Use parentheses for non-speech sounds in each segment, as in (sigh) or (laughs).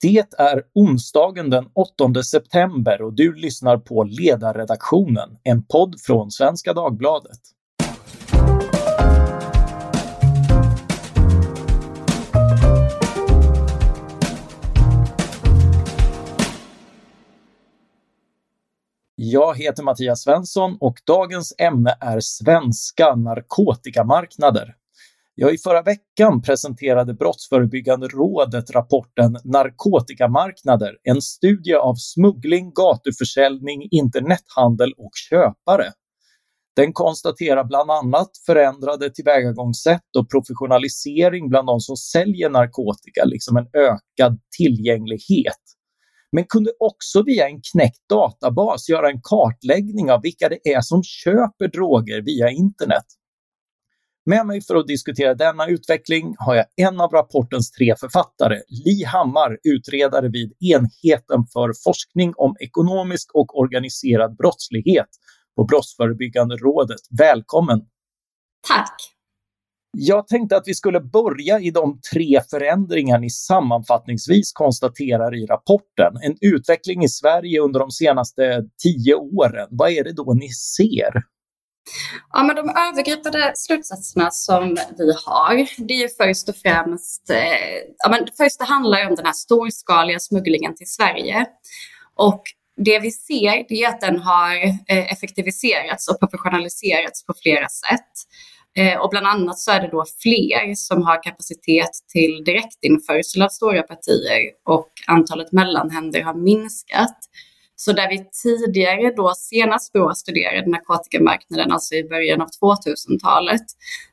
Det är onsdagen den 8 september och du lyssnar på Ledarredaktionen, en podd från Svenska Dagbladet. Jag heter Mattias Svensson och dagens ämne är svenska narkotikamarknader. Ja, I förra veckan presenterade Brottsförebyggande rådet rapporten Narkotikamarknader, en studie av smuggling, gatuförsäljning, internethandel och köpare. Den konstaterar bland annat förändrade tillvägagångssätt och professionalisering bland de som säljer narkotika, liksom en ökad tillgänglighet. Men kunde också via en knäckt databas göra en kartläggning av vilka det är som köper droger via internet. Med mig för att diskutera denna utveckling har jag en av rapportens tre författare, Li Hammar, utredare vid enheten för forskning om ekonomisk och organiserad brottslighet på Brottsförebyggande rådet. Välkommen! Tack! Jag tänkte att vi skulle börja i de tre förändringar ni sammanfattningsvis konstaterar i rapporten. En utveckling i Sverige under de senaste tio åren. Vad är det då ni ser? Ja, men de övergripande slutsatserna som vi har, det är ju först och främst, eh, ja, men först det handlar om den här storskaliga smugglingen till Sverige. Och det vi ser det är att den har eh, effektiviserats och professionaliserats på flera sätt. Eh, och bland annat så är det då fler som har kapacitet till direktinförsel av stora partier och antalet mellanhänder har minskat. Så där vi tidigare då senast Brå studerade narkotikamarknaden, alltså i början av 2000-talet,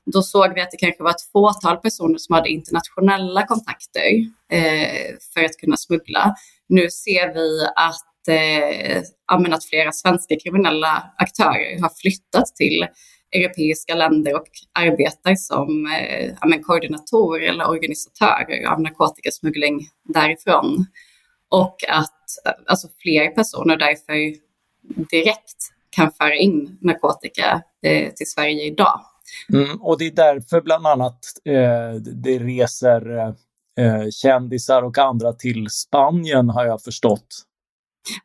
då såg vi att det kanske var ett fåtal personer som hade internationella kontakter eh, för att kunna smuggla. Nu ser vi att, eh, att flera svenska kriminella aktörer har flyttat till europeiska länder och arbetar som eh, koordinatorer eller organisatörer av narkotikasmuggling därifrån. Och att alltså, fler personer därför direkt kan föra in narkotika eh, till Sverige idag. Mm, och det är därför bland annat eh, det reser eh, kändisar och andra till Spanien har jag förstått.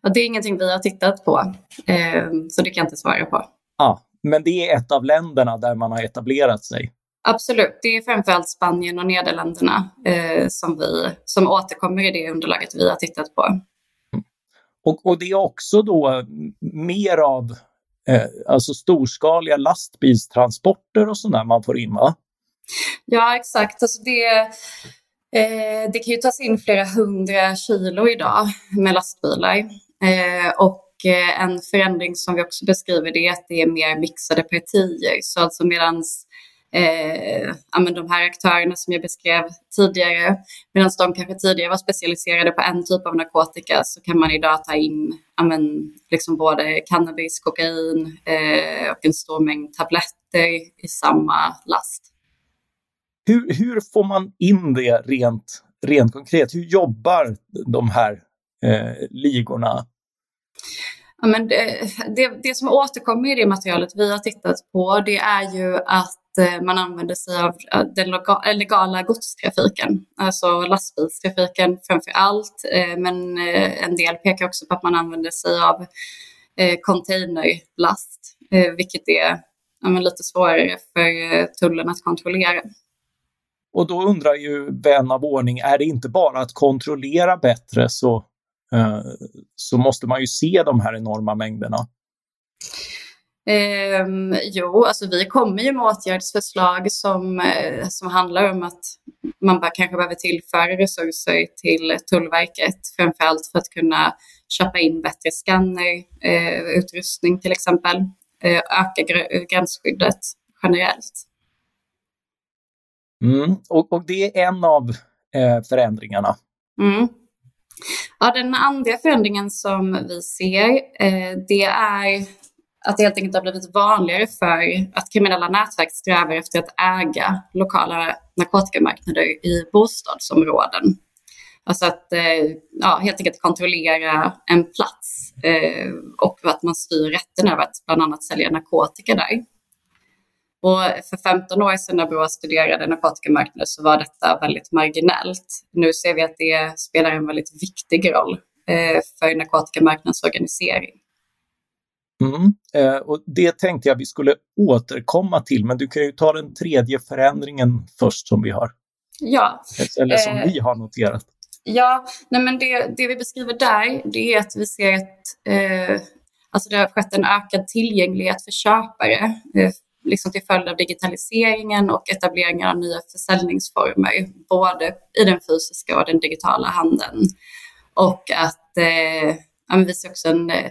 Ja, det är ingenting vi har tittat på, eh, så det kan jag inte svara på. Ja, men det är ett av länderna där man har etablerat sig. Absolut, det är framförallt Spanien och Nederländerna eh, som, vi, som återkommer i det underlaget vi har tittat på. Och, och det är också då eh, mer av eh, alltså storskaliga lastbilstransporter och sådär man får in va? Ja exakt, alltså det, eh, det kan ju tas in flera hundra kilo idag med lastbilar. Eh, och eh, en förändring som vi också beskriver det är att det är mer mixade partier. Så alltså medans eh, ja, men de här aktörerna som jag beskrev tidigare. Medan de kanske tidigare var specialiserade på en typ av narkotika så kan man idag ta in ja, men, liksom både cannabis, kokain eh, och en stor mängd tabletter i samma last. Hur, hur får man in det rent, rent konkret? Hur jobbar de här eh, ligorna? Ja, men det, det, det, som återkommer i det materialet vi har tittat på det är ju att Eh, man använder sig av eh, den eh, legala godstrafiken, alltså lastbilstrafiken framför allt. Men en del pekar också på att man använder sig av containerlast, vilket är lite svårare för tullen att kontrollera. Och då undrar ju vän av ordning, är det inte bara att kontrollera bättre så, så måste man ju se de här enorma mängderna? Eh, jo, alltså vi kommer ju med åtgärdsförslag som, eh, som handlar om att man bara kanske behöver tillföra resurser till Tullverket, framförallt för att kunna köpa in bättre skanner, eh, till exempel, eh, öka gr gränsskyddet generellt. Mm, och, och, det är en av eh, förändringarna. Mm. Ja, den andra förändringen som vi ser, eh, det är att det helt enkelt har blivit vanligare för att kriminella nätverk strävar efter att äga lokala narkotikamarknader i bostadsområden. Alltså att eh, ja, helt enkelt kontrollera en plats eh, och att man styr rätten över att bland annat sälja narkotika där. Och för 15 år sedan när Brå studerade narkotikamarknaden så var detta väldigt marginellt. Nu ser vi att det spelar en väldigt viktig roll eh, för narkotikamarknadens organisering. Mm. Eh, och det tänkte jag vi skulle återkomma till, men du kan ju ta den tredje förändringen först som vi har. Ja. Eller som eh, vi har noterat. Ja, nej men det, det vi beskriver där, det är att vi ser att eh, alltså det har skett en ökad tillgänglighet för köpare, eh, liksom till följd av digitaliseringen och etableringen av nya försäljningsformer, både i den fysiska och den digitala handeln. Och att eh, ja, vi ser också en eh,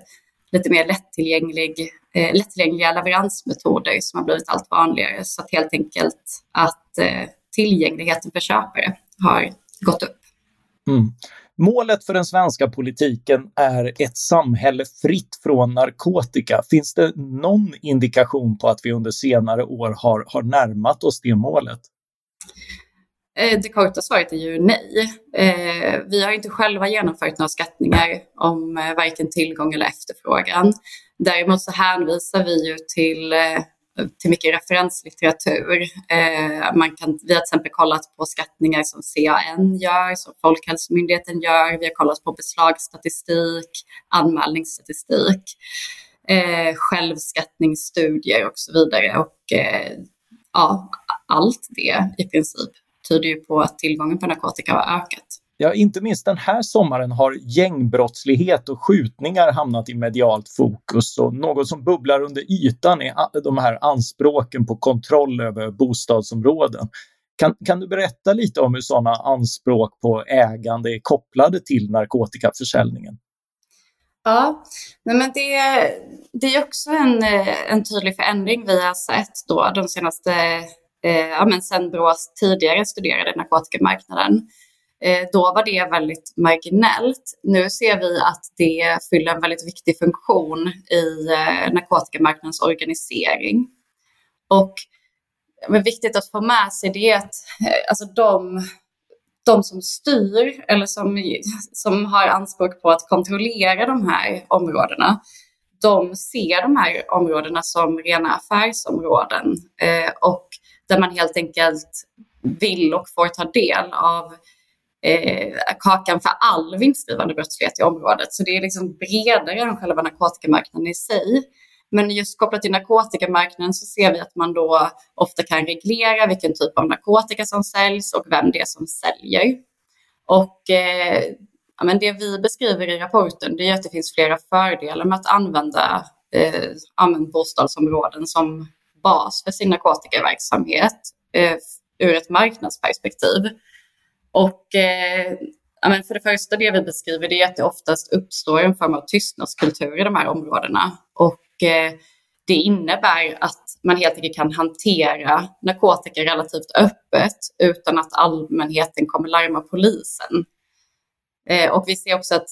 lite mer lättillgänglig, eh, lättillgängliga leveransmetoder som har blivit allt vanligare. Så att helt enkelt att eh, tillgängligheten för köpare har gått upp. Mm. Målet för den svenska politiken är ett samhälle fritt från narkotika. Finns det någon indikation på att vi under senare år har, har närmat oss det målet? Eh, det korta svaret är ju nej. Eh, vi har inte själva genomfört några skattningar om eh, varken tillgång eller efterfrågan. Däremot så hänvisar vi ju till, eh, till mycket referenslitteratur. Eh, man kan, vi har till exempel kollat på skattningar som CAN gör, som Folkhälsomyndigheten gör. Vi har kollat på beslagsstatistik, anmälningsstatistik, eh, självskattningsstudier och så vidare. Och ja, allt det i princip tyder ju på att tillgången på narkotika har ökat. Ja, inte minst den här sommaren har gängbrottslighet och skjutningar hamnat i medialt fokus och något som bubblar under ytan är de här anspråken på kontroll över bostadsområden. Kan, kan du berätta lite om hur sådana anspråk på ägande är kopplade till narkotikaförsäljningen? Ja, men det, det är också en, en tydlig förändring vi har sett då de senaste eh, Eh, ja, men sen Brås tidigare studerade narkotikamarknaden. Eh, då var det väldigt marginellt. Nu ser vi att det fyller en väldigt viktig funktion i eh, narkotikamarknadens organisering. Och men viktigt att få med sig det är att eh, alltså de, de som styr eller som, som har anspråk på att kontrollera de här områdena, de ser de här områdena som rena affärsområden. Eh, och där man helt enkelt vill och får ta del av eh, kakan för all vinstdrivande brottslighet i området. Så det är liksom bredare än själva narkotikamarknaden i sig. Men just kopplat till narkotikamarknaden så ser vi att man då ofta kan reglera vilken typ av narkotika som säljs och vem det är som säljer. Och eh, ja, men det vi beskriver i rapporten det är att det finns flera fördelar med att använda eh, bostadsområden som bas för sin narkotikaverksamhet eh, ur ett marknadsperspektiv. Och eh, ja, för det första, det vi beskriver det är att det oftast uppstår en form av tystnadskultur i de här områdena. Och eh, det innebär att man helt enkelt kan hantera narkotika relativt öppet utan att allmänheten kommer larma polisen. Eh, och vi ser också att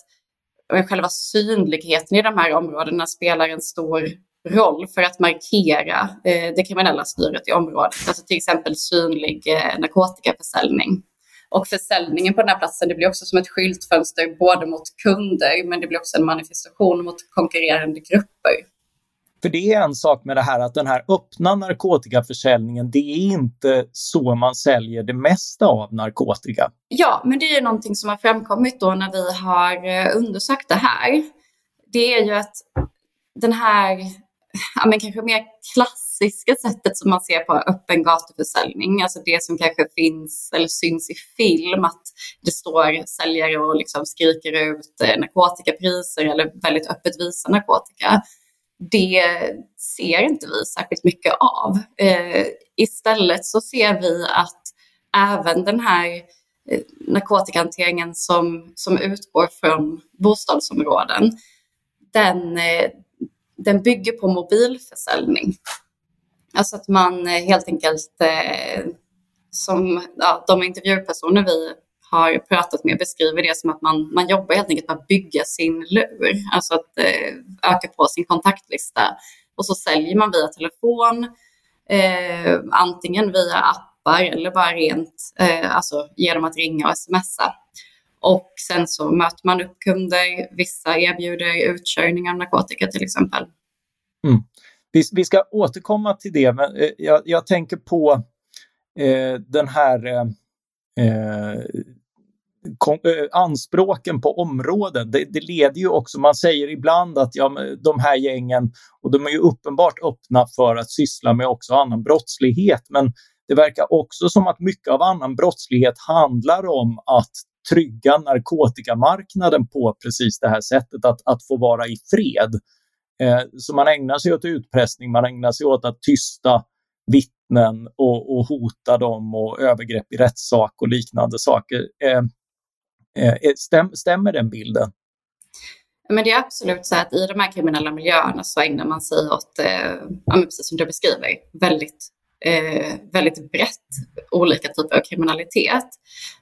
själva synligheten i de här områdena spelar en stor roll för att markera eh, det kriminella styret i området. Alltså till exempel synlig eh, narkotikaförsäljning. Och försäljningen på den här platsen det blir också som ett skyltfönster både mot kunder men det blir också en manifestation mot konkurrerande grupper. För det är en sak med det här att den här öppna narkotikaförsäljningen, det är inte så man säljer det mesta av narkotika. Ja, men det är någonting som har framkommit då när vi har eh, undersökt det här. Det är ju att den här ja, men kanske mer klassiska sättet som man ser på öppen gatuförsäljning, alltså det som kanske finns eller syns i film, att det står säljare och liksom skriker ut eh, narkotikapriser eller väldigt öppet visar narkotika. Det ser inte vi särskilt mycket av. Eh, istället så ser vi att även den här eh, narkotikahanteringen som, som utgår från bostadsområden, den, eh, den bygger på mobilförsäljning. Alltså att man eh, helt enkelt, eh, som ja, de intervjupersoner vi har pratat med beskriver det som att man, man jobbar helt enkelt med att bygga sin lur, alltså att eh, öka på sin kontaktlista. Och så säljer man via telefon, eh, antingen via appar eller bara rent, eh, alltså genom att ringa och smsa. Och sen så möter man upp kunder. Vissa erbjuder utkörning av narkotika till exempel. Mm. Vi, vi ska återkomma till det, men eh, jag, jag tänker på eh, den här eh, eh kom, eh, anspråken på områden. Det, det, leder ju också, man säger ibland att ja, de här gängen, och de är ju uppenbart öppna för att syssla med också annan brottslighet, men det verkar också som att mycket av annan brottslighet handlar om att trygga narkotikamarknaden på precis det här sättet, att, att få vara i fred. Eh, så man ägnar sig åt utpressning, man ägnar sig åt att tysta vittnen och, och hota dem och övergrepp i rättssak och liknande saker. Eh, eh, eh stäm, stämmer den bilden? Men det är absolut så att i de här kriminella miljöerna så ägnar man sig åt, eh, precis som du beskriver, väldigt, eh, väldigt brett olika typer av kriminalitet.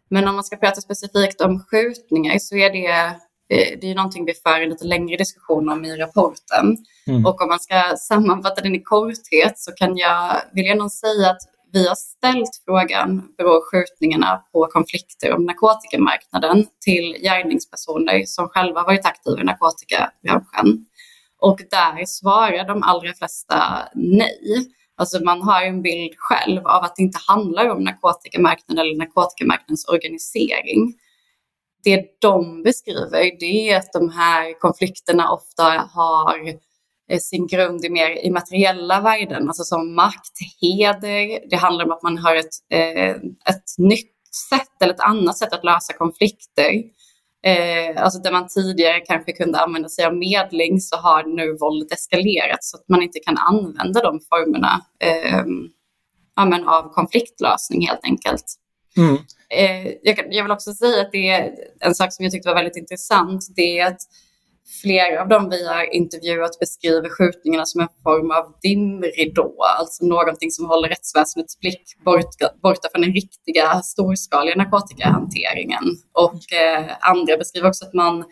Men om man ska prata specifikt om skjutningar så är det det är någonting vi för en lite längre diskussion om i rapporten. Mm. Och om man ska sammanfatta den i korthet så kan jag, vill jag nog säga att vi har ställt frågan, beror skjutningarna på konflikter om narkotikamarknaden till gärningspersoner som själva varit aktiva i narkotikabranschen. Och där svarar de allra flesta nej. Alltså man har en bild själv av att det inte handlar om narkotikamarknaden eller narkotikamarknadens organisering det de beskriver det är att de här konflikterna ofta har eh, sin grund i mer immateriella värden, alltså som makt, heder. Det handlar om att man har ett, eh, ett nytt sätt eller ett annat sätt att lösa konflikter. Eh, alltså där man tidigare kanske kunde använda sig av medling så har nu våldet eskalerat så att man inte kan använda de formerna eh, av konfliktlösning helt enkelt. Mm. Eh, jag, jag, vill också säga att det är en sak som jag tyckte var väldigt intressant. Det är att flera av dem vi har intervjuat beskriver skjutningarna som en form av dimridå, alltså någonting som håller rättsväsendets blick borta, borta från den riktiga storskaliga narkotikahanteringen. Och eh, andra beskriver också att man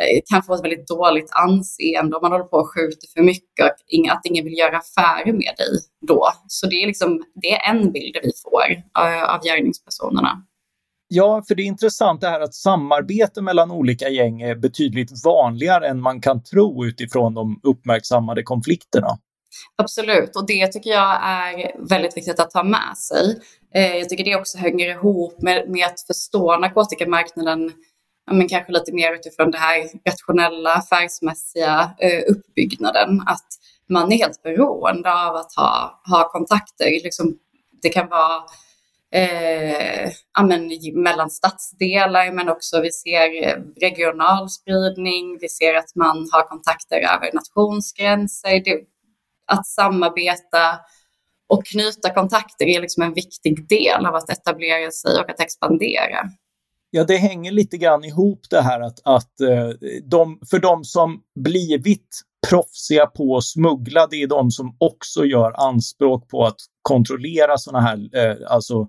Eh, kan få ett väldigt dåligt anseende om man håller på och skjuter för mycket och att ingen vill göra affärer med dig då. Så det är, liksom, det är en bild vi får eh, av gärningspersonerna. Ja, för det är intressant det här att samarbete mellan olika gäng är betydligt vanligare än man kan tro utifrån de uppmärksammade konflikterna. Absolut, och det tycker jag är väldigt viktigt att ta med sig. Eh, jag tycker det också hänger ihop med, med att förstå narkotikamarknaden men kanske lite mer utifrån det här rationella, affärsmässiga eh, uppbyggnaden. Att man är helt beroende av att ha, ha kontakter. Liksom, det kan vara eh, ja, men, mellan stadsdelar, men också vi ser eh, regional spridning. Vi ser att man har kontakter över nationsgränser. Det, att samarbeta och knyta kontakter är liksom en viktig del av att etablera sig och att expandera. Ja, det hänger lite grann ihop det här att, att eh, de, för de som blivit proffsiga på att smuggla, det är de som också gör anspråk på att kontrollera sådana här eh, alltså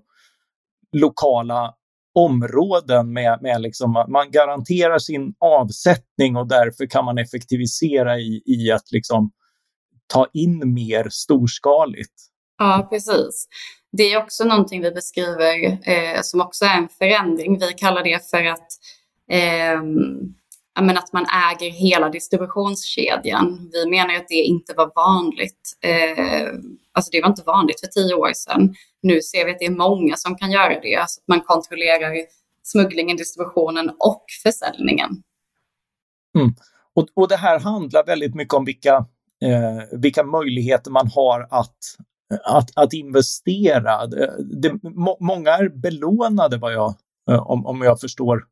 lokala områden med, med liksom, man garanterar sin avsättning och därför kan man effektivisera i, i att liksom ta in mer storskaligt. Ja, precis. Det är också någonting vi beskriver eh, som också är en förändring. Vi kallar det för att, eh, men att man äger hela distributionskedjan. Vi menar att det inte var vanligt. Eh, alltså det var inte vanligt för tio år sedan. Nu ser vi att det är många som kan göra det. Alltså att man kontrollerar smugglingen, distributionen och försäljningen. Mm. Och, och det här handlar väldigt mycket om vilka, eh, vilka möjligheter man har att att, att investera. Det, må, många är belånade vad jag, eh, om, om jag förstår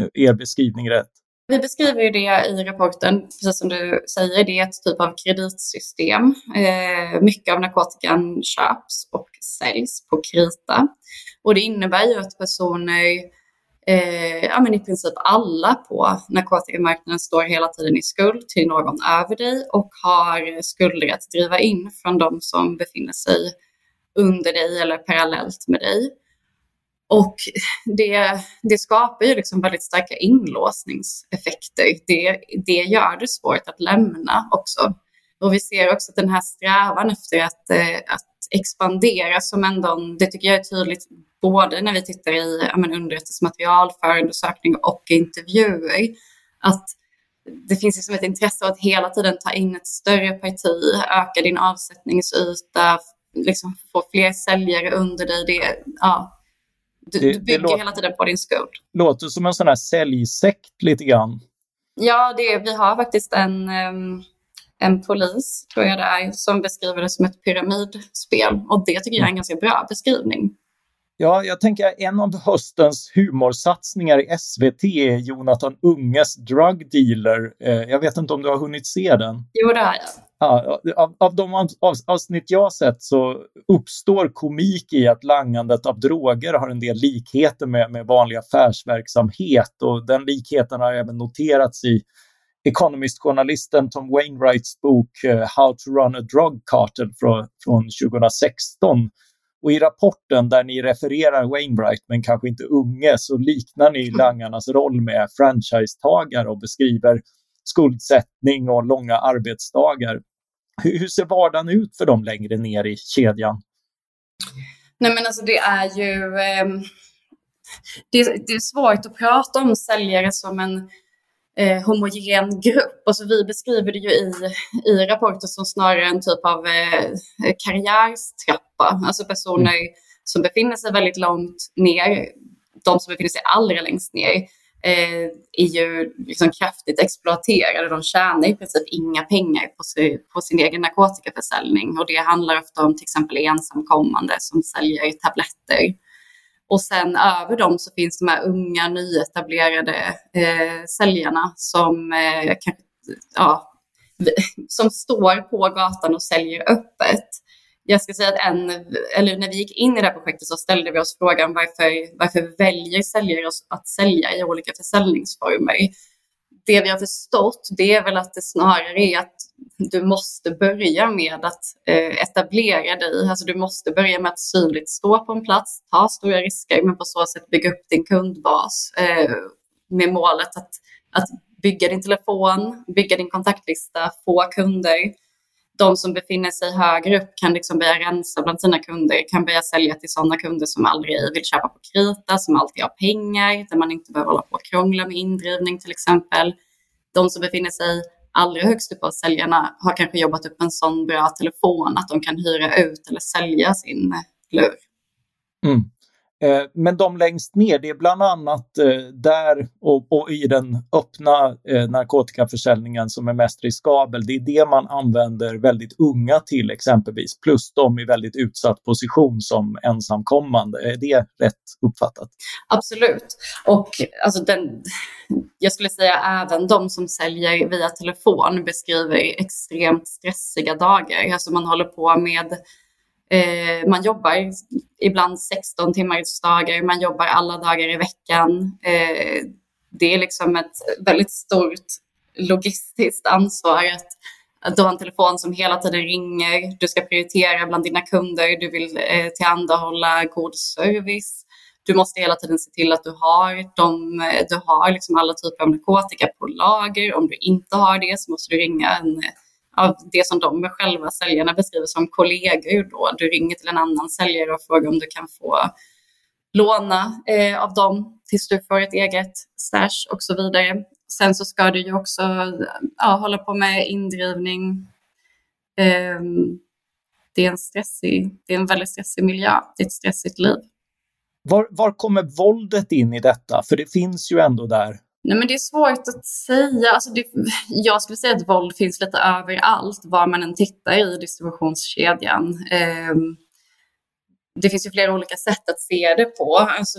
eh, er beskrivning rätt. Vi beskriver ju det i rapporten, precis som du säger, det är ett typ av kreditsystem. Eh, mycket av narkotikan köps och säljs på krita. Och det innebär ju att personer eh, ja, men i princip alla på narkotikamarknaden står hela tiden i skuld till någon över dig och har skulder att driva in från de som befinner sig under dig eller parallellt med dig. Och det, det skapar ju liksom väldigt starka inlåsningseffekter. Det, det gör det svårt att lämna också. Och vi ser också att den här strävan efter att, eh, att expandera som ändå, det tycker jag är tydligt både när vi tittar i underrättelsematerial, förundersökning och intervjuer, att det finns liksom ett intresse av att hela tiden ta in ett större parti, öka din avsättningsyta, liksom få fler säljare under dig. Det, ja, du, det, du bygger låter, hela tiden på din skuld. Låter som en sån här säljsekt lite grann. Ja, det, vi har faktiskt en, en polis, tror jag det är, som beskriver det som ett pyramidspel. Och det tycker jag är en ganska bra beskrivning. Ja, jag tänker en av höstens humorsatsningar i SVT är Jonathan Unges Drug Dealer. Eh, jag vet inte om du har hunnit se den? Jo, det har jag. Ja, av, av de avsnitt jag sett så uppstår komik i att langandet av droger har en del likheter med, med vanlig affärsverksamhet och den likheten har även noterats i Economist-journalisten Tom Wainwrights bok uh, How to run a drug cartel från, från 2016 och i rapporten där ni refererar Wainwright men kanske inte Unge så liknar ni langarnas roll med franchisetagare och beskriver skuldsättning och långa arbetsdagar. Hur, hur ser vardagen ut för dem längre ner i kedjan? Nej men alltså det är ju eh, det, det, är svårt att prata om säljare som en eh, homogen grupp. Alltså vi beskriver det ju i, i rapporten som snarare en typ av eh, karriärstrappa. Alltså personer mm. som befinner sig väldigt långt ner, de som befinner sig allra längst ner, eh, är ju liksom kraftigt exploaterade. De tjänar i princip inga pengar på, sig, på sin egen narkotikaförsäljning och det handlar ofta om till exempel ensamkommande som säljer tabletter och sen över dem så finns de här unga nyetablerade eh, säljarna som, eh, kan, ja, som står på gatan och säljer öppet. Jag ska säga att en, eller när vi gick in i det här projektet så ställde vi oss frågan varför, varför väljer säljare att sälja i olika försäljningsformer? Det vi har förstått det är väl att det snarare är att du måste börja med att eh, etablera dig. Alltså du måste börja med att synligt stå på en plats, ta stora risker, men på så sätt bygga upp din kundbas eh, med målet att, att bygga din telefon, bygga din kontaktlista, få kunder. De som befinner sig högre upp kan liksom börja rensa bland sina kunder, kan börja sälja till sådana kunder som aldrig vill köpa på krita, som alltid har pengar, där man inte behöver hålla på och krångla med indrivning till exempel. De som befinner sig allra högst upp av säljarna har kanske jobbat upp en sån bra telefon att de kan hyra ut eller sälja sin lur. Mm. Eh, men de längst ner, det är bland annat eh, där och, och i den öppna eh, narkotikaförsäljningen som är mest riskabel. Det är det man använder väldigt unga till exempelvis, plus de i väldigt utsatt position som ensamkommande. Är det rätt uppfattat? Absolut. Och alltså den, jag skulle säga även de som säljer via telefon beskriver extremt stressiga dagar. Alltså man håller på med Eh, man jobbar ibland 16 timmars dagar, man jobbar alla dagar i veckan. Eh, det är liksom ett väldigt stort logistiskt ansvar att, att du har en telefon som hela tiden ringer, du ska prioritera bland dina kunder, du vill eh, tillhandahålla god service. Du måste hela tiden se till att du har, de, eh, du har liksom alla typer av narkotika på lager. Om du inte har det så måste du ringa en av det som de själva säljarna beskriver som kollegor. Då. Du ringer till en annan säljare och frågar om du kan få låna eh, av dem tills du får ett eget stash och så vidare. Sen så ska du ju också ja, hålla på med indrivning. Eh, det, är en stressig, det är en väldigt stressig miljö, det är ett stressigt liv. Var, var kommer våldet in i detta? För det finns ju ändå där Nej, men det är svårt att säga. Alltså det, jag skulle säga att våld finns lite överallt, var man än tittar i distributionskedjan. Eh, det finns ju flera olika sätt att se det på. Alltså,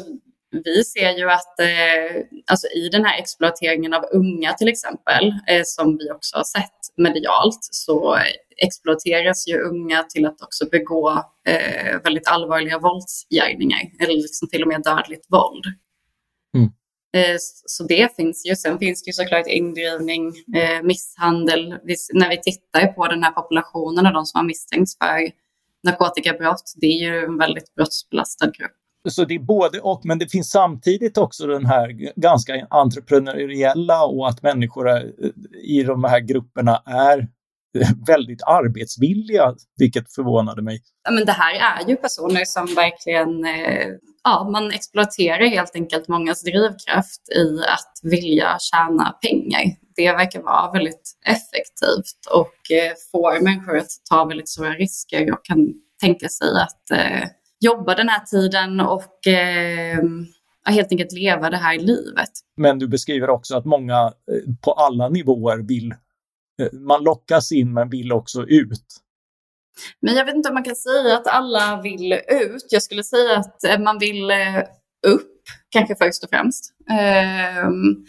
vi ser ju att eh, alltså i den här exploateringen av unga till exempel, eh, som vi också har sett medialt, så exploateras ju unga till att också begå eh, väldigt allvarliga våldsgärningar, eller liksom till och med dödligt våld. Mm. Eh, så det finns ju. Sen finns det ju såklart indrivning, eh, misshandel. När vi tittar på den här populationen av de som har misstänkts för narkotikabrott, det är ju en väldigt brottsbelastad grupp. Så det är både och, men det finns samtidigt också den här ganska entreprenöriella och att människor eh, i de här grupperna är (laughs) väldigt arbetsvilliga, vilket förvånade mig. Ja, men det här är ju personer som verkligen eh, ja, man exploaterar helt enkelt mångas drivkraft i att vilja tjäna pengar. det verkar vara väldigt effektivt och eh, får människor att ta väldigt stora risker och kan tänka sig att eh, jobba den här tiden och eh, helt enkelt leva det här livet. Men du beskriver också att många eh, på alla nivåer vill, Eh, man lockas in men vill också ut. Men jag vet inte om man kan säga att alla vill ut. Jag skulle säga att eh, man vill eh, upp, kanske först och främst. Ehm,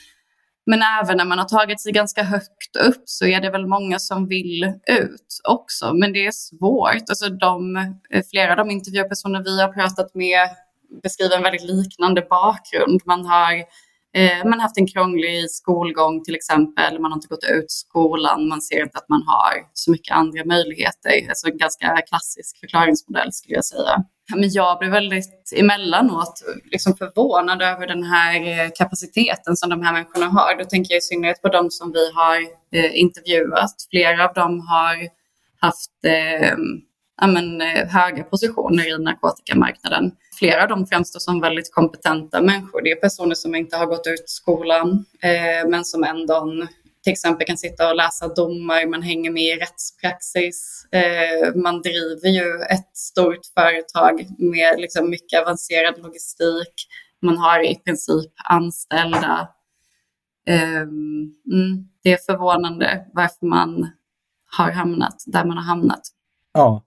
men även när man har tagit sig ganska högt upp så är det väl många som vill ut också. Men det är svårt. Alltså de, flera av de intervjupersoner vi har pratat med beskriver en väldigt liknande bakgrund. Man har Eh, Eh, man har haft en krånglig skolgång till exempel, man har inte gått ut skolan, man ser inte att man har så mycket andra möjligheter. Alltså en ganska klassisk förklaringsmodell skulle jag säga. Men jag blir väldigt emellanåt liksom förvånad över den här eh, kapaciteten som de här människorna har. Då tänker jag i synnerhet på de som vi har eh, intervjuat. Flera av dem har haft eh, men, eh, höga positioner i narkotikamarknaden. Flera av dem framstår som väldigt kompetenta människor. Det är personer som inte har gått ut skolan eh, men som ändå till exempel kan sitta och läsa domar, man hänger med i rättspraxis. Eh, man driver ju ett stort företag med liksom mycket avancerad logistik. Man har i princip anställda. Eh, mm, det är förvånande varför man har hamnat där man har hamnat. Ja,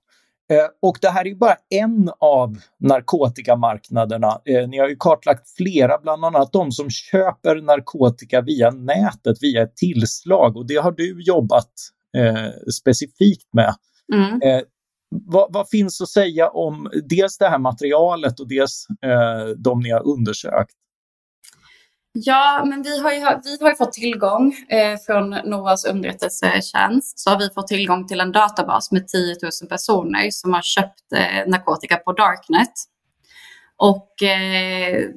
och det här är bara en av narkotikamarknaderna. Eh, ni har ju kartlagt flera, bland annat de som köper narkotika via nätet, via ett tillslag. Och det har du jobbat eh, specifikt med. Mm. Eh, vad, vad, finns att säga om dels det här materialet och dels eh, de ni har undersökt? Ja, men vi har ju, vi har ju fått tillgång eh, från NOAs underrättelsetjänst. Så har vi fått tillgång till en databas med 10 000 personer som har köpt eh, narkotika på Darknet. Och eh,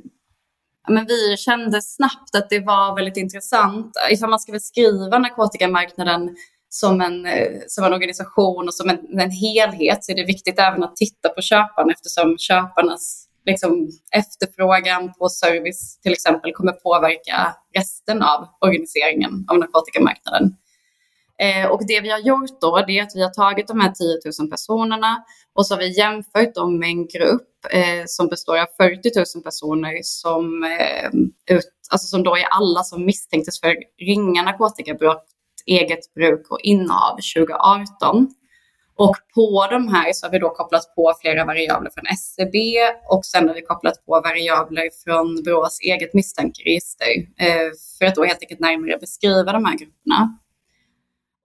men vi kände snabbt att det var väldigt intressant. Ifall man ska beskriva narkotikamarknaden som en, eh, som en organisation och som en, en helhet så är det viktigt även att titta på köparna eftersom köparnas liksom, efterfrågan på service till exempel kommer påverka resten av organiseringen av narkotikamarknaden. Eh, och det vi har gjort då det är att vi har tagit de här 10 000 personerna och så har vi jämfört dem med en grupp eh, som består av 40 000 personer som, eh, ut, alltså som då är alla som misstänktes för ringa narkotikabrott, eget bruk och innehav 2018. Och på de här så har vi då kopplat på flera variabler från SCB och sen har vi kopplat på variabler från Brås eget misstankeregister eh, för att då helt enkelt närmare beskriva de här grupperna.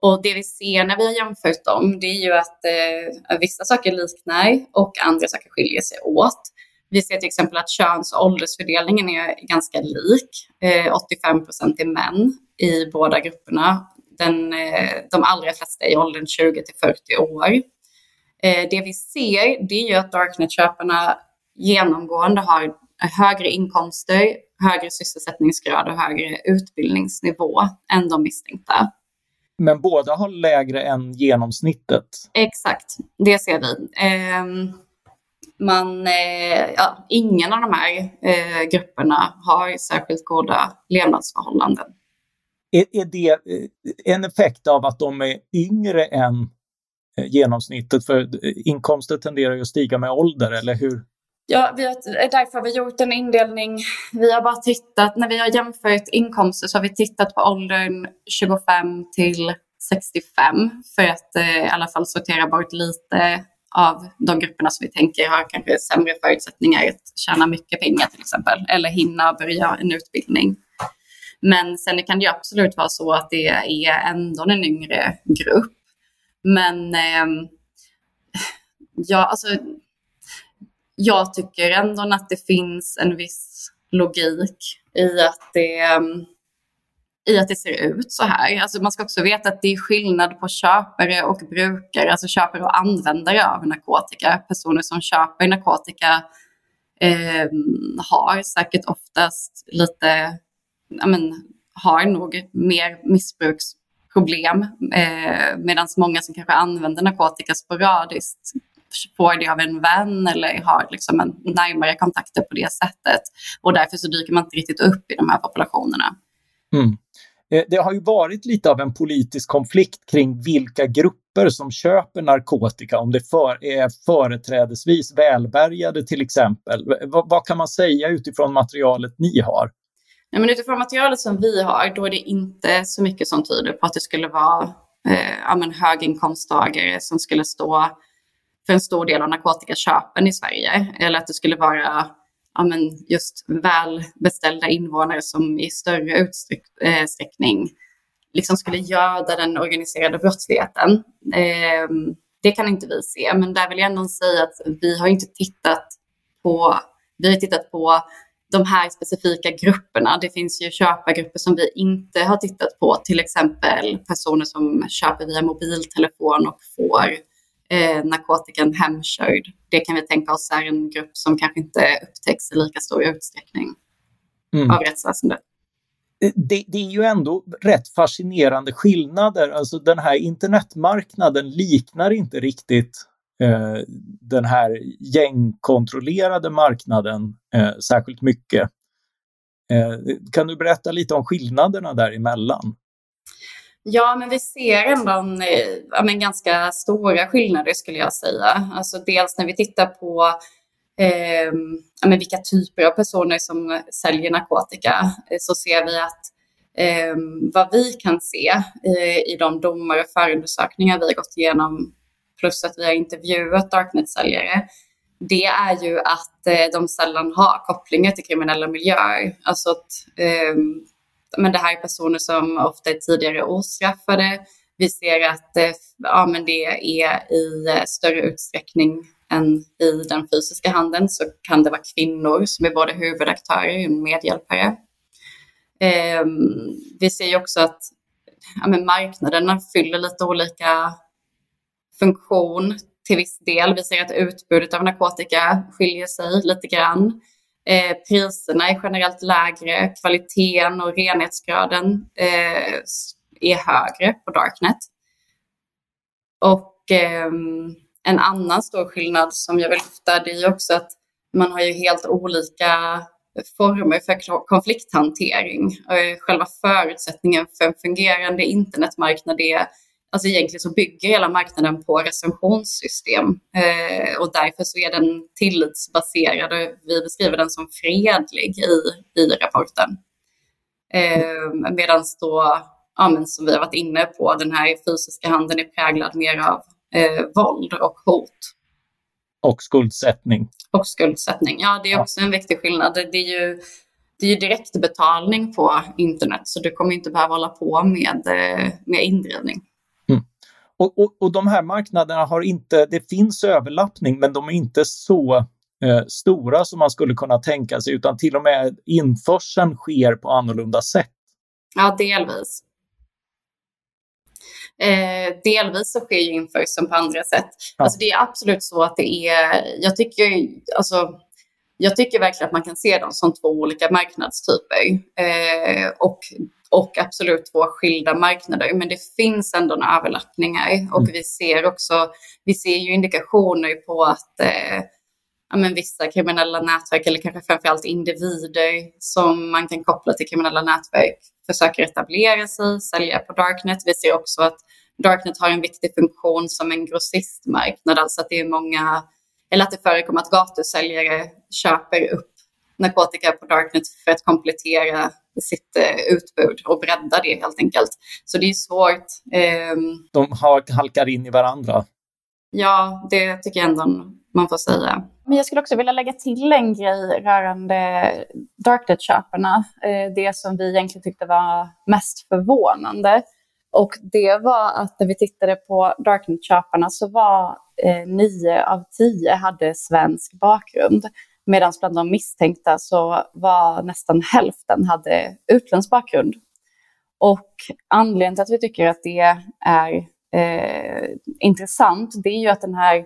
Och det vi ser när vi har jämfört dem, det är ju att eh, vissa saker liknar och andra saker skiljer sig åt. Vi ser till exempel att köns och åldersfördelningen är ganska lik. Eh, 85 procent är män i båda grupperna den, eh, de allra flesta i åldern 20 till 40 år. Eh, det vi ser det är ju att Darknet-köparna genomgående har högre inkomster, högre sysselsättningsgrad och högre utbildningsnivå än de misstänkta. Men båda har lägre än genomsnittet? Exakt, det ser vi. Eh, man, eh, ja, ingen av de här grupperna har särskilt goda levnadsförhållanden. Är, är det eh, en effekt av att de är yngre än eh, genomsnittet? För eh, inkomster tenderar ju att stiga med ålder, eller hur? Ja, vi har, därför har vi gjort en indelning. Vi har bara tittat, när vi har jämfört inkomster så har vi tittat på åldern 25 till 65 för att eh, i alla fall sortera bort lite av de grupperna som vi tänker har kanske sämre förutsättningar att tjäna mycket pengar till exempel eller hinna börja en utbildning. Men sen kan det ju absolut vara så att det är ändå en yngre grupp. Men eh, ja, alltså, jag tycker ändå att det finns en viss logik i att det, ehm, i att det ser ut så här. Alltså man ska också veta att det är skillnad på köpare och brukare, alltså köpare och användare av narkotika. Personer som köper narkotika eh, har säkert oftast lite men, har nog mer missbruksproblem eh, medan många som kanske använder narkotika sporadiskt får det av en vän eller har liksom en närmare kontakter på det sättet. Och därför så dyker man inte riktigt upp i de här populationerna. Mm. Eh, det har ju varit lite av en politisk konflikt kring vilka grupper som köper narkotika, om det för, är företrädesvis välbärgade till exempel. V vad kan man säga utifrån materialet ni har? Ja, men utifrån materialet som vi har, då är det inte så mycket som tyder på att det skulle vara eh, ja, men höginkomsttagare som skulle stå för en stor del av narkotikaköpen i Sverige. Eller att det skulle vara ja, men just välbeställda invånare som i större utsträckning eh, liksom skulle göda den organiserade brottsligheten. Eh, det kan inte vi se, men där vill jag ändå säga att vi har inte tittat på, vi har tittat på de här specifika grupperna. Det finns ju köpargrupper som vi inte har tittat på, till exempel personer som köper via mobiltelefon och får eh, narkotikan hemkörd. Det kan vi tänka oss är en grupp som kanske inte upptäcks i lika stor utsträckning mm. av rättsväsendet. Det, det, är ju ändå rätt fascinerande skillnader. Alltså den här internetmarknaden liknar inte riktigt eh, den här gängkontrollerade marknaden eh, särskilt mycket. Eh, kan du berätta lite om skillnaderna däremellan? Ja, men vi ser ändå en, eh, ja, men ganska stora skillnader skulle jag säga. Alltså dels när vi tittar på eh, ja, men vilka typer av personer som säljer narkotika eh, så ser vi att eh, vad vi kan se eh, i de domar och förundersökningar vi har gått igenom plus att vi har intervjuat Darknet-säljare det är ju att eh, de sällan har kopplingar till kriminella miljöer. Alltså att eh, men det här är personer som ofta är tidigare ostraffade. Vi ser att eh, ja, men det är i eh, större utsträckning än i den fysiska handeln så kan det vara kvinnor som är både huvudaktörer och medhjälpare. Eh, vi ser ju också att ja, men marknaderna fyller lite olika funktion till viss del. Vi ser att utbudet av narkotika skiljer sig lite grann. Eh, priserna är generellt lägre, kvaliteten och renhetsgraden eh, är högre på Darknet. Och eh, en annan stor skillnad som jag vill lyfta det är också att man har ju helt olika former för konflikthantering. Eh, själva förutsättningen för en fungerande internetmarknad är Alltså egentligen så bygger hela marknaden på recensionssystem eh, och därför så är den tillitsbaserad och vi beskriver den som fredlig i, i rapporten. Eh, Medan då, ja, men som vi har varit inne på, den här fysiska handeln är präglad mer av eh, våld och hot. Och skuldsättning. Och skuldsättning, ja det är också en viktig skillnad. Det är ju det är ju direktbetalning på internet så du kommer inte behöva hålla på med, eh, med indrivning. Och, och, och de här marknaderna har inte, det finns överlappning, men de är inte så eh, stora som man skulle kunna tänka sig, utan till och med införseln sker på annorlunda sätt. Ja, delvis. Eh, delvis så sker ju införseln på andra sätt. Ja. Alltså det är absolut så att det är, jag tycker, alltså, jag tycker verkligen att man kan se dem som två olika marknadstyper. Eh, och och absolut två skilda marknader. Men det finns ändå några överlappningar och mm. vi ser också, vi ser ju indikationer på att eh, ja, men vissa kriminella nätverk eller kanske framförallt individer som man kan koppla till kriminella nätverk försöker etablera sig, sälja på Darknet. Vi ser också att Darknet har en viktig funktion som en grossistmarknad, alltså att det är många, eller att det förekommer att gatusäljare köper upp narkotika på Darknet för att komplettera sitt eh, utbud och bredda det helt enkelt. Så det är svårt. Um, De halkar in i varandra. Ja, det tycker jag ändå man får säga. Men jag skulle också vilja lägga till en grej rörande Darknet-köparna. Eh, det som vi egentligen tyckte var mest förvånande. Och det var att när vi tittade på Darknet-köparna så var eh, nio av tio hade svensk bakgrund. Medan bland de misstänkta så var nästan hälften hade utländsk bakgrund. Och anledningen till att vi tycker att det är eh, intressant, det är ju att den här,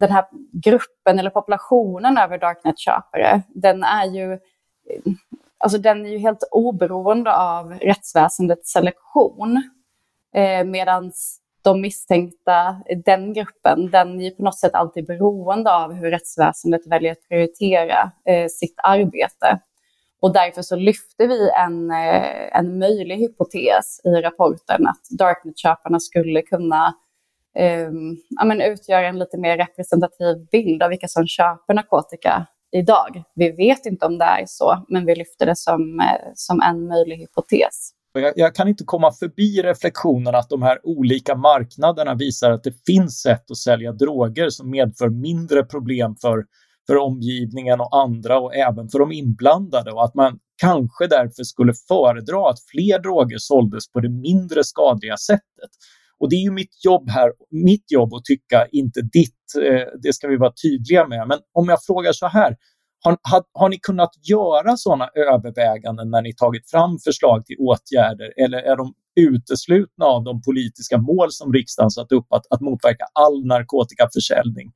den här gruppen eller populationen över Darknet-köpare, den är ju eh, alltså den är ju helt oberoende av rättsväsendets selektion. Eh, Medan de misstänkta, den gruppen, den är på något sätt alltid beroende av hur rättsväsendet väljer att prioritera eh, sitt arbete. Och därför så lyfte vi en, eh, en möjlig hypotes i rapporten att darknet-köparna skulle kunna eh, ja, men utgöra en lite mer representativ bild av vilka som köper narkotika idag. Vi vet inte om det är så, men vi lyfter det som, eh, som en möjlig hypotes. Jag, jag, kan inte komma förbi reflektionen att de här olika marknaderna visar att det finns sätt att sälja droger som medför mindre problem för, för omgivningen och andra och även för de inblandade och att man kanske därför skulle föredra att fler droger såldes på det mindre skadliga sättet. Och det är ju mitt jobb här, mitt jobb att tycka, inte ditt. Eh, det ska vi vara tydliga med. Men om jag frågar så här, har, har, har, ni kunnat göra sådana överväganden när ni tagit fram förslag till åtgärder eller är de uteslutna av de politiska mål som riksdagen satt upp att, att motverka all narkotikaförsäljning?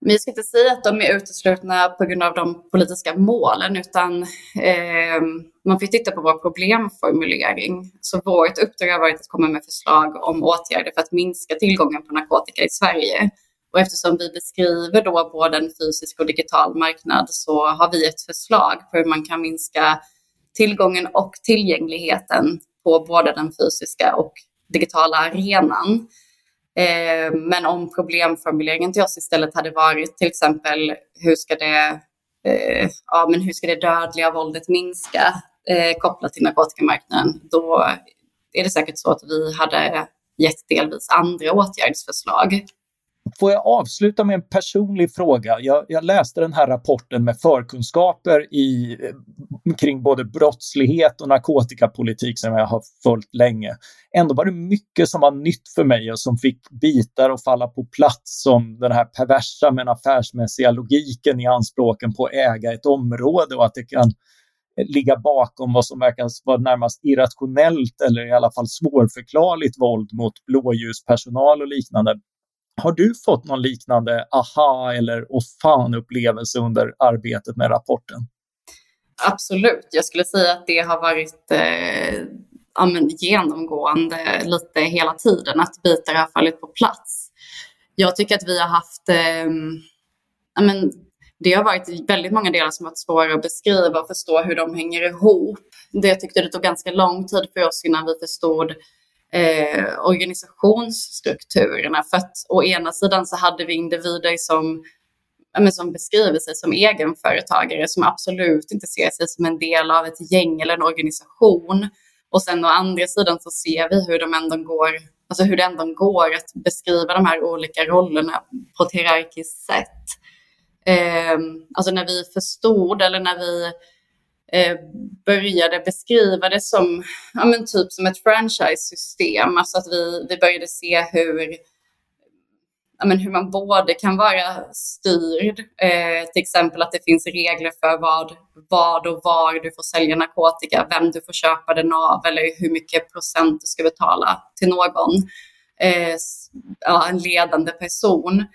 Vi ska inte säga att de är uteslutna på grund av de politiska målen, utan eh, man får titta på vår problemformulering. Så vårt uppdrag har varit att komma med förslag om åtgärder för att minska tillgången på narkotika i Sverige. Och eftersom vi beskriver då både en fysisk och digital marknad så har vi ett förslag på hur man kan minska tillgången och tillgängligheten på både den fysiska och digitala arenan. Eh, men om problemformuleringen till oss istället hade varit till exempel hur ska det, eh, ja, men hur ska det dödliga våldet minska eh, kopplat till narkotikamarknaden, då är det säkert så att vi hade gett delvis andra åtgärdsförslag. Får jag avsluta med en personlig fråga? Jag, jag, läste den här rapporten med förkunskaper i, eh, kring både brottslighet och narkotikapolitik som jag har följt länge. Ändå var det mycket som var nytt för mig och som fick bitar att falla på plats som den här perversa men affärsmässiga logiken i anspråken på att äga ett område och att det kan ligga bakom vad som verkar vara närmast irrationellt eller i alla fall svårförklarligt våld mot blåljuspersonal och liknande. Har du fått någon liknande aha eller åh fan-upplevelse under arbetet med rapporten? Absolut. Jag skulle säga att det har varit eh, ja, genomgående lite hela tiden, att bitar har fallit på plats. Jag tycker att vi har haft eh, ja, men det har varit väldigt många delar som varit svåra att beskriva och förstå hur de hänger ihop. Det tyckte det tog ganska lång tid för oss innan vi förstod eh, organisationsstrukturerna. För att å ena sidan så hade vi individer som, men som beskriver sig som egenföretagare som absolut inte ser sig som en del av ett gäng eller en organisation. Och sen å andra sidan så ser vi hur de ändå går, alltså hur det ändå går att beskriva de här olika rollerna på ett hierarkiskt sätt. Eh, alltså när vi förstod eller när vi eh, började beskriva det som, ja, men typ som ett franchise-system. Alltså att vi, vi började se hur, ja, men hur man både kan vara styrd, eh, till exempel att det finns regler för vad, vad och var du får sälja narkotika, vem du får köpa den av eller hur mycket procent du ska betala till någon. Eh, ja, en ledande person.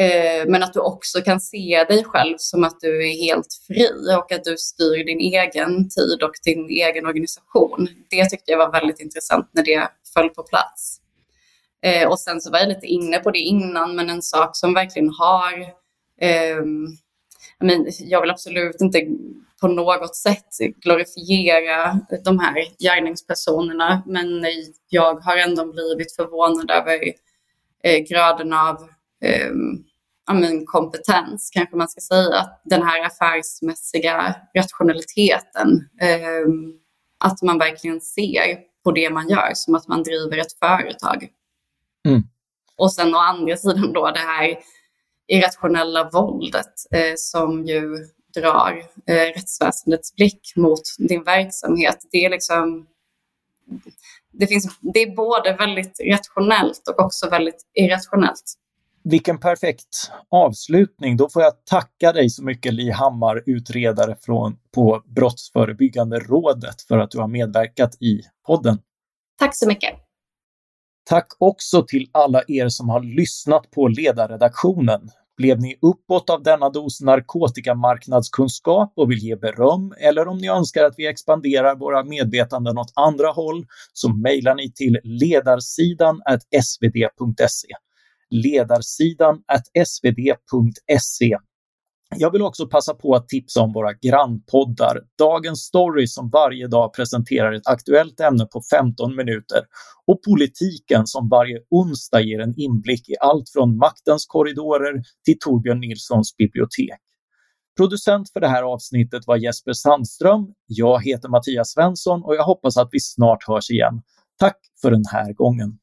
Eh, men att du också kan se dig själv som att du är helt fri och att du styr din egen tid och din egen organisation. Det tyckte jag var väldigt intressant när det föll på plats. Eh, och sen så var jag lite inne på det innan, men en sak som verkligen har eh, jag vill absolut inte på något sätt glorifiera de här gärningspersonerna, men jag har ändå blivit förvånad över eh, graden av eh, men, kompetens, kanske man ska säga. Den här affärsmässiga rationaliteten. Eh, att man verkligen ser på det man gör som att man driver ett företag. Mm. Och sen å andra sidan då det här irrationella våldet eh, som ju drar eh, rättsväsendets blick mot din verksamhet. Det är liksom det, finns, det är både väldigt rationellt och också väldigt irrationellt. Vilken perfekt avslutning. Då får jag tacka dig så mycket Li Hammar, utredare från, på Brottsförebyggande rådet för att du har medverkat i podden. Tack så mycket. Tack också till alla er som har lyssnat på ledarredaktionen. Blev ni uppåt av denna dos narkotikamarknadskunskap och vill ge beröm eller om ni önskar att vi expanderar våra medvetanden åt andra håll så mejlar ni till ledarsidan svd.se ledarsidan svd.se. Jag vill också passa på att tipsa om våra grannpoddar. Dagens Story som varje dag presenterar ett aktuellt ämne på 15 minuter och Politiken som varje onsdag ger en inblick i allt från maktens korridorer till Torbjörn Nilssons bibliotek. Producent för det här avsnittet var Jesper Sandström. Jag heter Mattias Svensson och jag hoppas att vi snart hörs igen. Tack för den här gången.